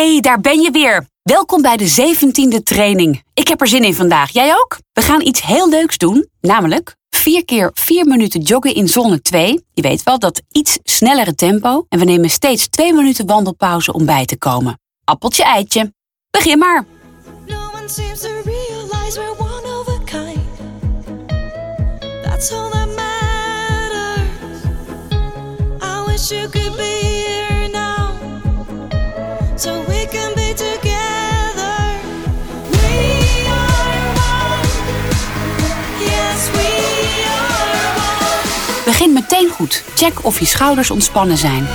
Hey, daar ben je weer. Welkom bij de 17e training. Ik heb er zin in vandaag. Jij ook? We gaan iets heel leuks doen, namelijk 4 keer 4 minuten joggen in zone 2. Je weet wel, dat iets snellere tempo. En we nemen steeds 2 minuten wandelpauze om bij te komen. Appeltje eitje. Begin maar. No. That's all that matters. I wish you could be goed. Check of je schouders ontspannen zijn.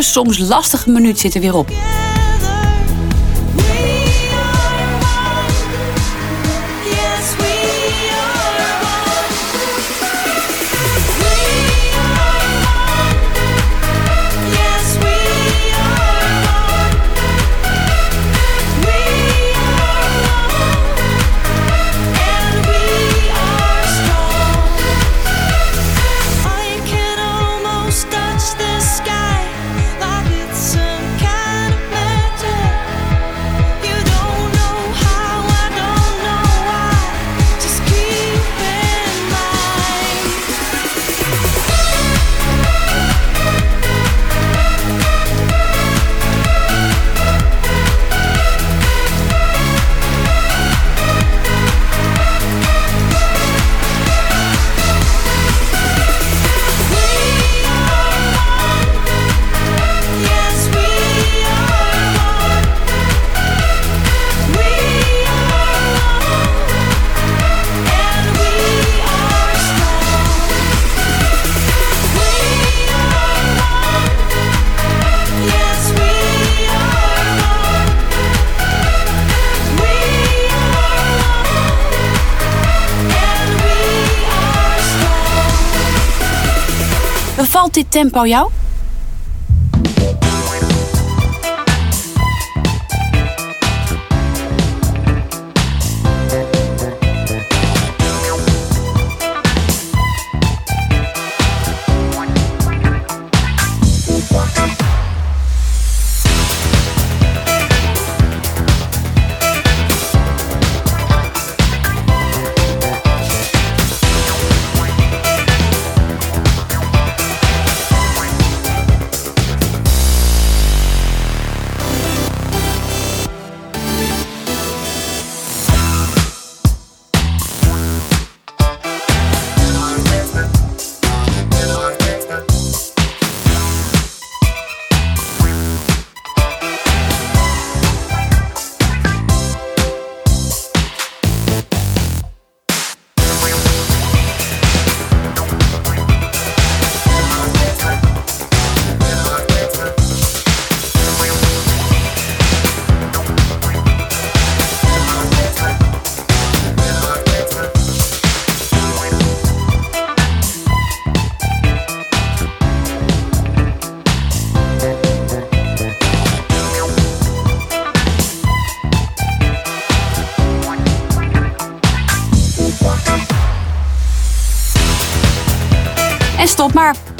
Soms lastige minuut zit er weer op. Bevalt dit tempo jou?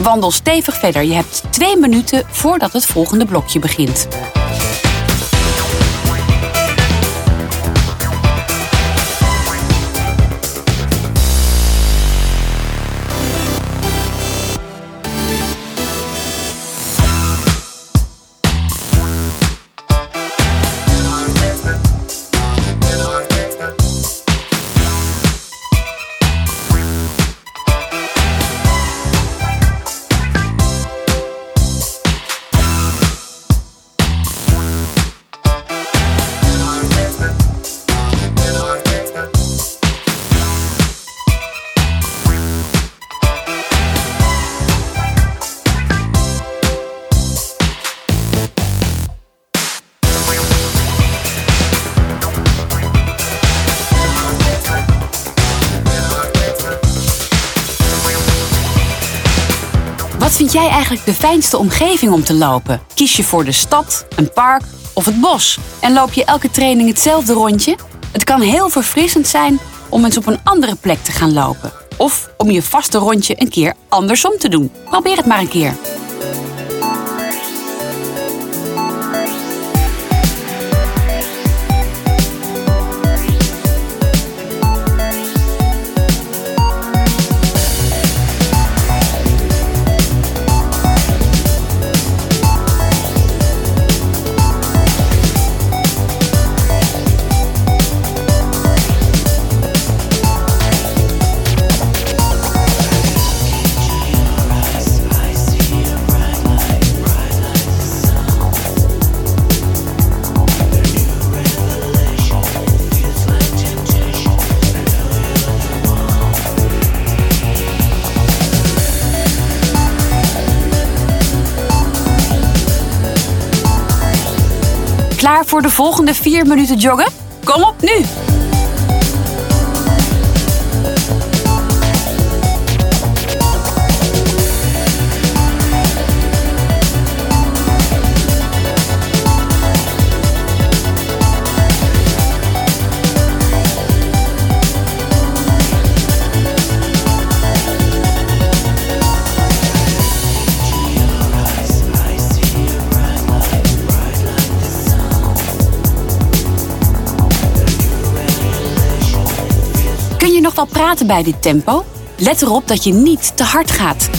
Wandel stevig verder. Je hebt twee minuten voordat het volgende blokje begint. Wat vind jij eigenlijk de fijnste omgeving om te lopen? Kies je voor de stad, een park of het bos? En loop je elke training hetzelfde rondje? Het kan heel verfrissend zijn om eens op een andere plek te gaan lopen. Of om je vaste rondje een keer andersom te doen. Probeer het maar een keer. Voor de volgende 4 minuten joggen? Kom op nu! Nog wel praten bij dit tempo? Let erop dat je niet te hard gaat.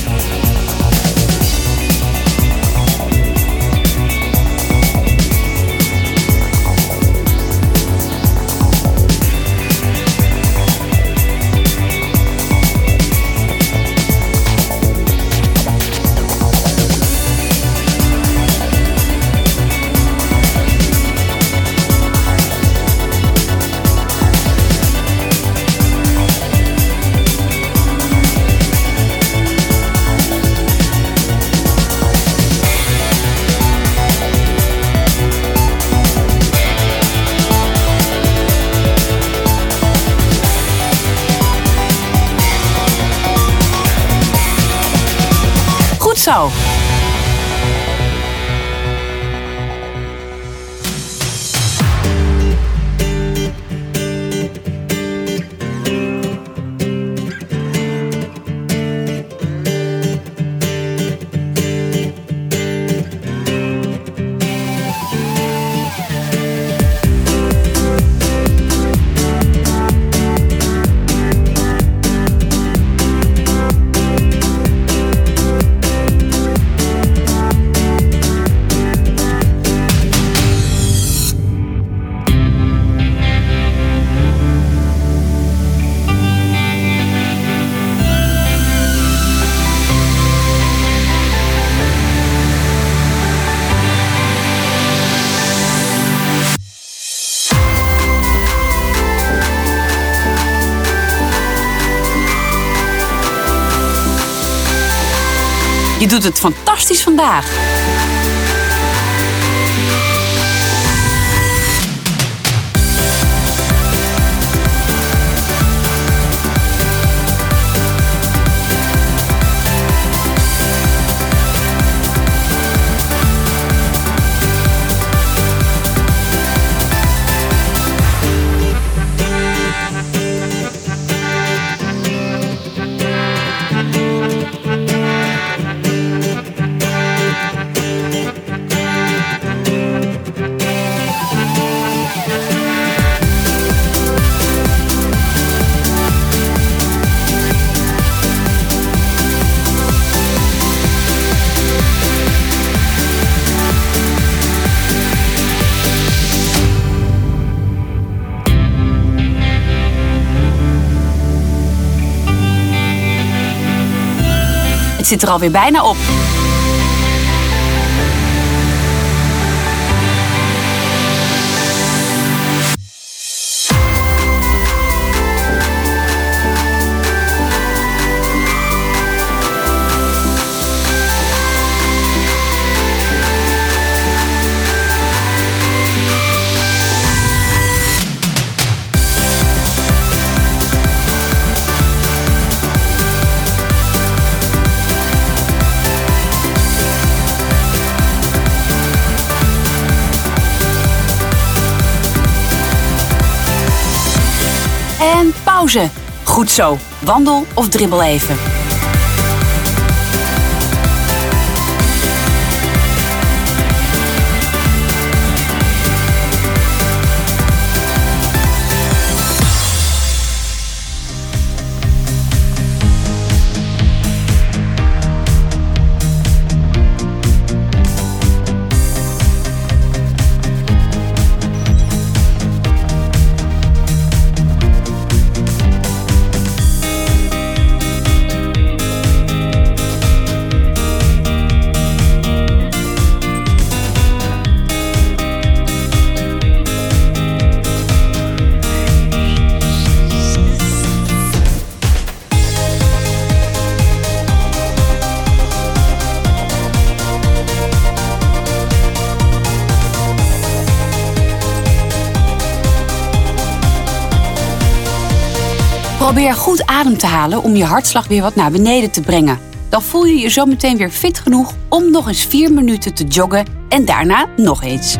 Je doet het fantastisch vandaag. Zit er alweer bijna op. Goed zo, wandel of dribbel even. Probeer goed adem te halen om je hartslag weer wat naar beneden te brengen. Dan voel je je zo meteen weer fit genoeg om nog eens 4 minuten te joggen en daarna nog eens.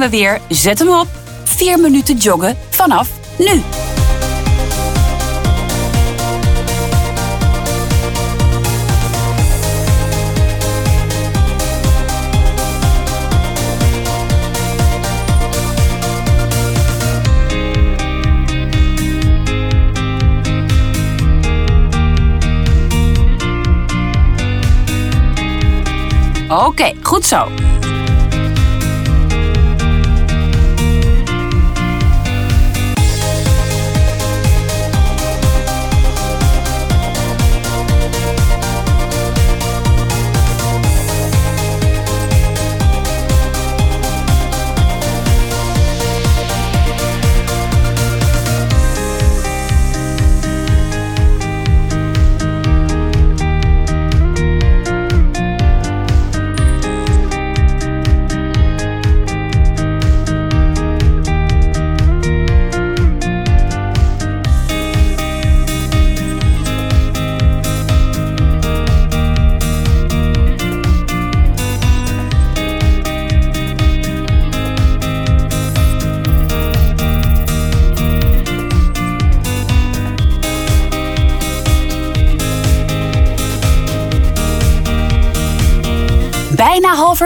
Gaan we weer. Zet hem op. 4 minuten joggen vanaf nu. Oké, goed zo.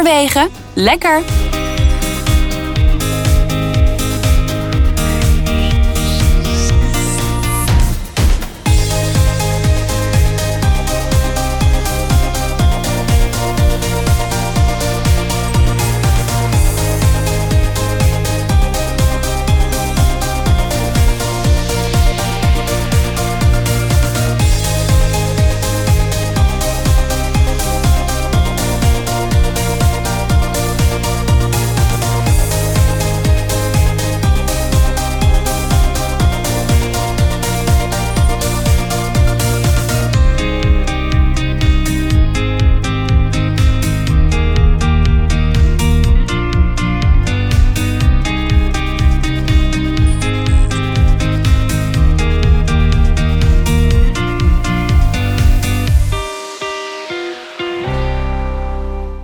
Halverwege. Lekker.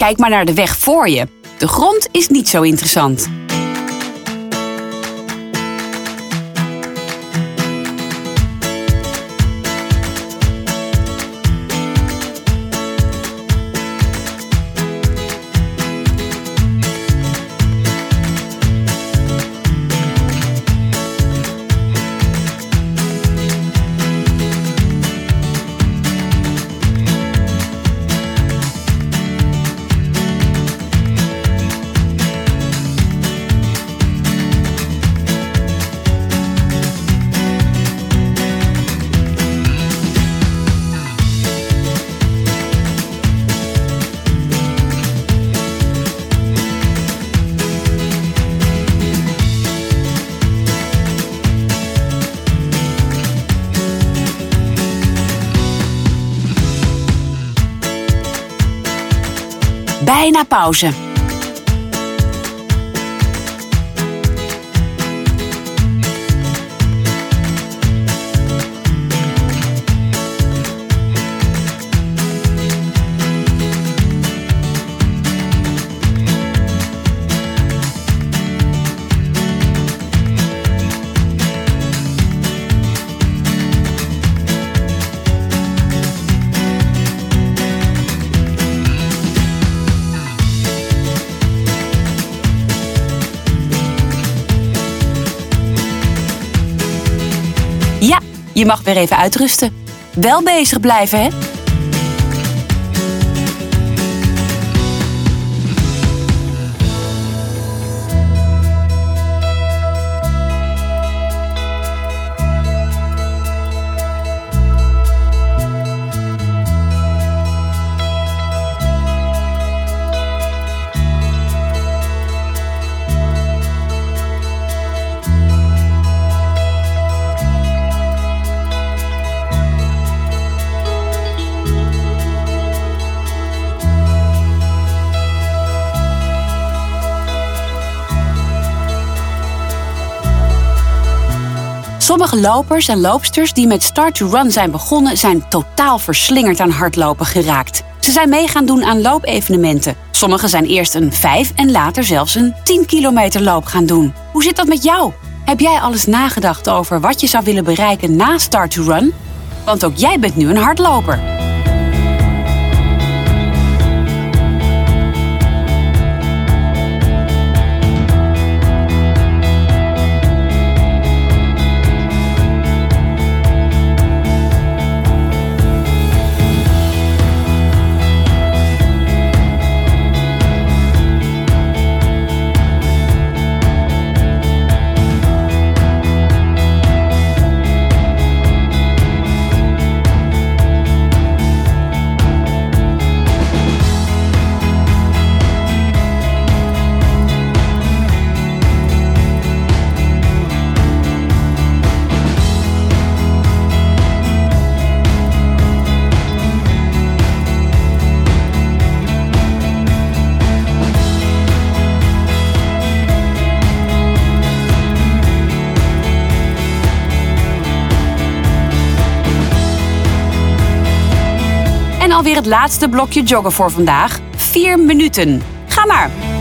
Kijk maar naar de weg voor je. De grond is niet zo interessant. Bijna pauze. Je mag weer even uitrusten. Wel bezig blijven, hè? Sommige lopers en loopsters die met Start to Run zijn begonnen, zijn totaal verslingerd aan hardlopen geraakt. Ze zijn mee gaan doen aan loopevenementen. Sommigen zijn eerst een 5 en later zelfs een 10 kilometer loop gaan doen. Hoe zit dat met jou? Heb jij alles nagedacht over wat je zou willen bereiken na Start to Run? Want ook jij bent nu een hardloper. Alweer het laatste blokje joggen voor vandaag. 4 minuten. Ga maar.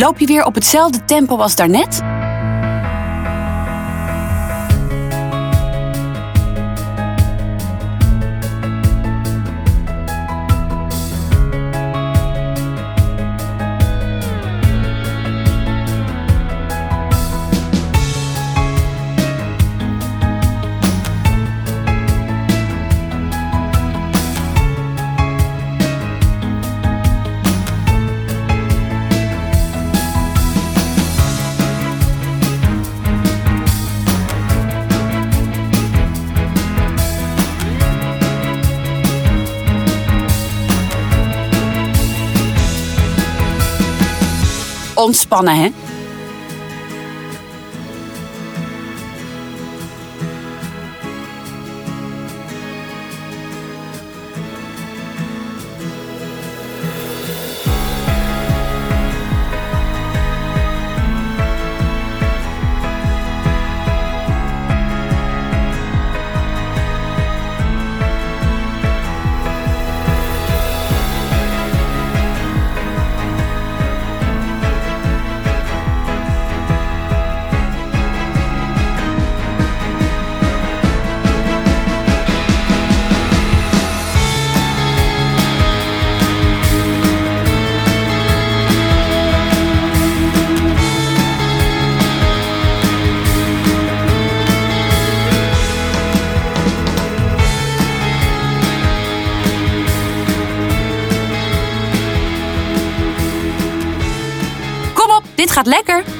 Loop je weer op hetzelfde tempo als daarnet? Ontspannen, hè? Gaat lekker.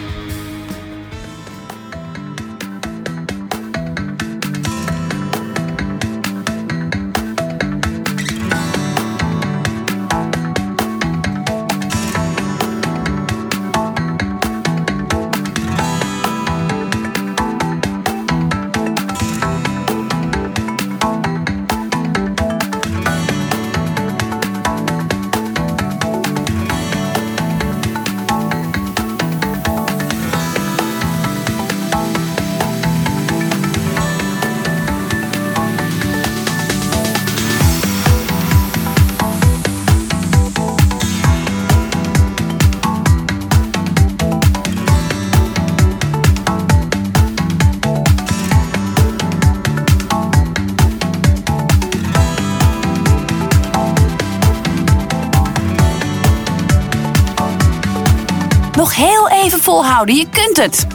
Nog heel even volhouden, je kunt het.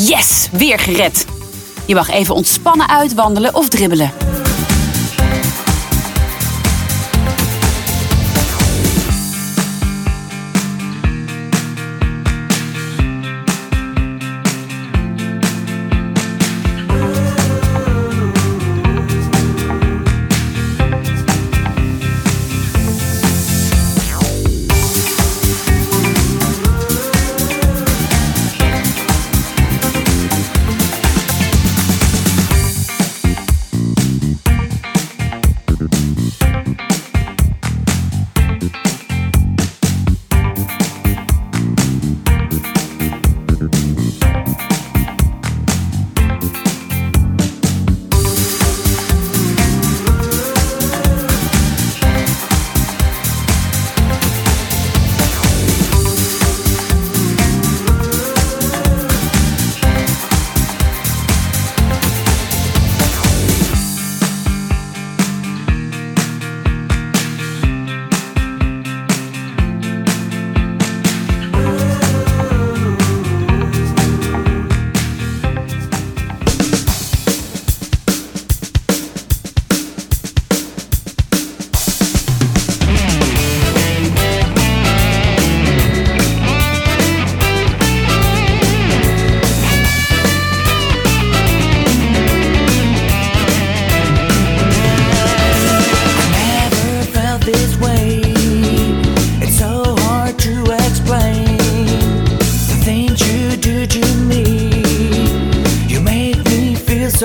Yes, weer gered. Je mag even ontspannen uitwandelen of dribbelen.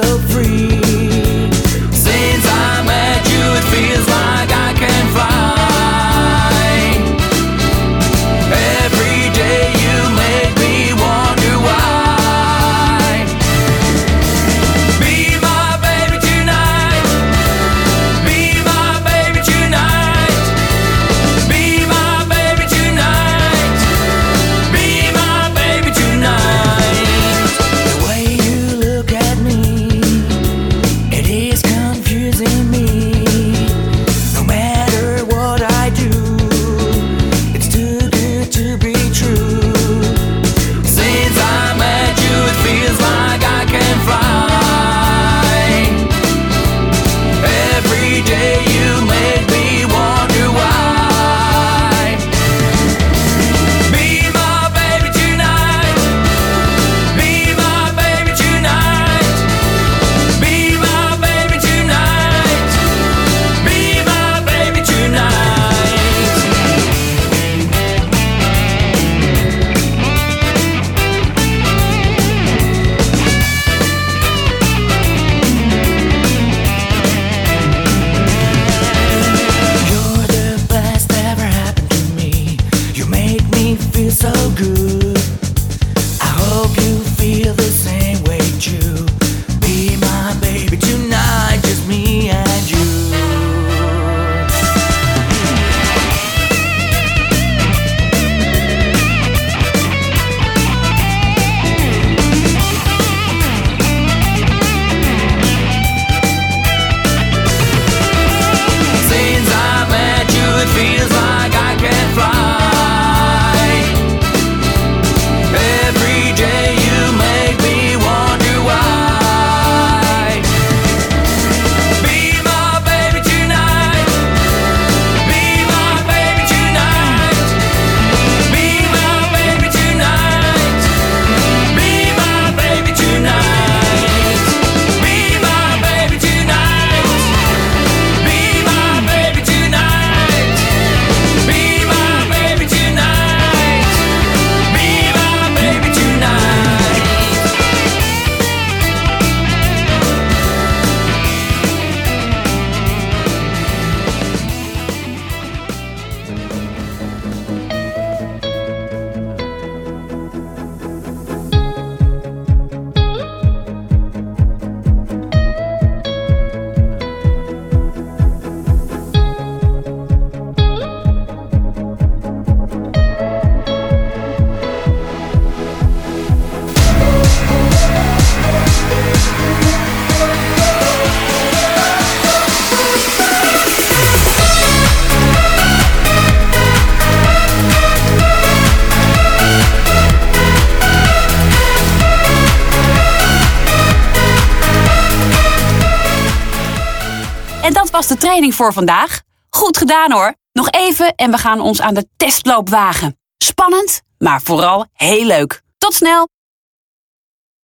so free. Training voor vandaag. Goed gedaan hoor. Nog even en we gaan ons aan de testloop wagen. Spannend, maar vooral heel leuk. Tot snel!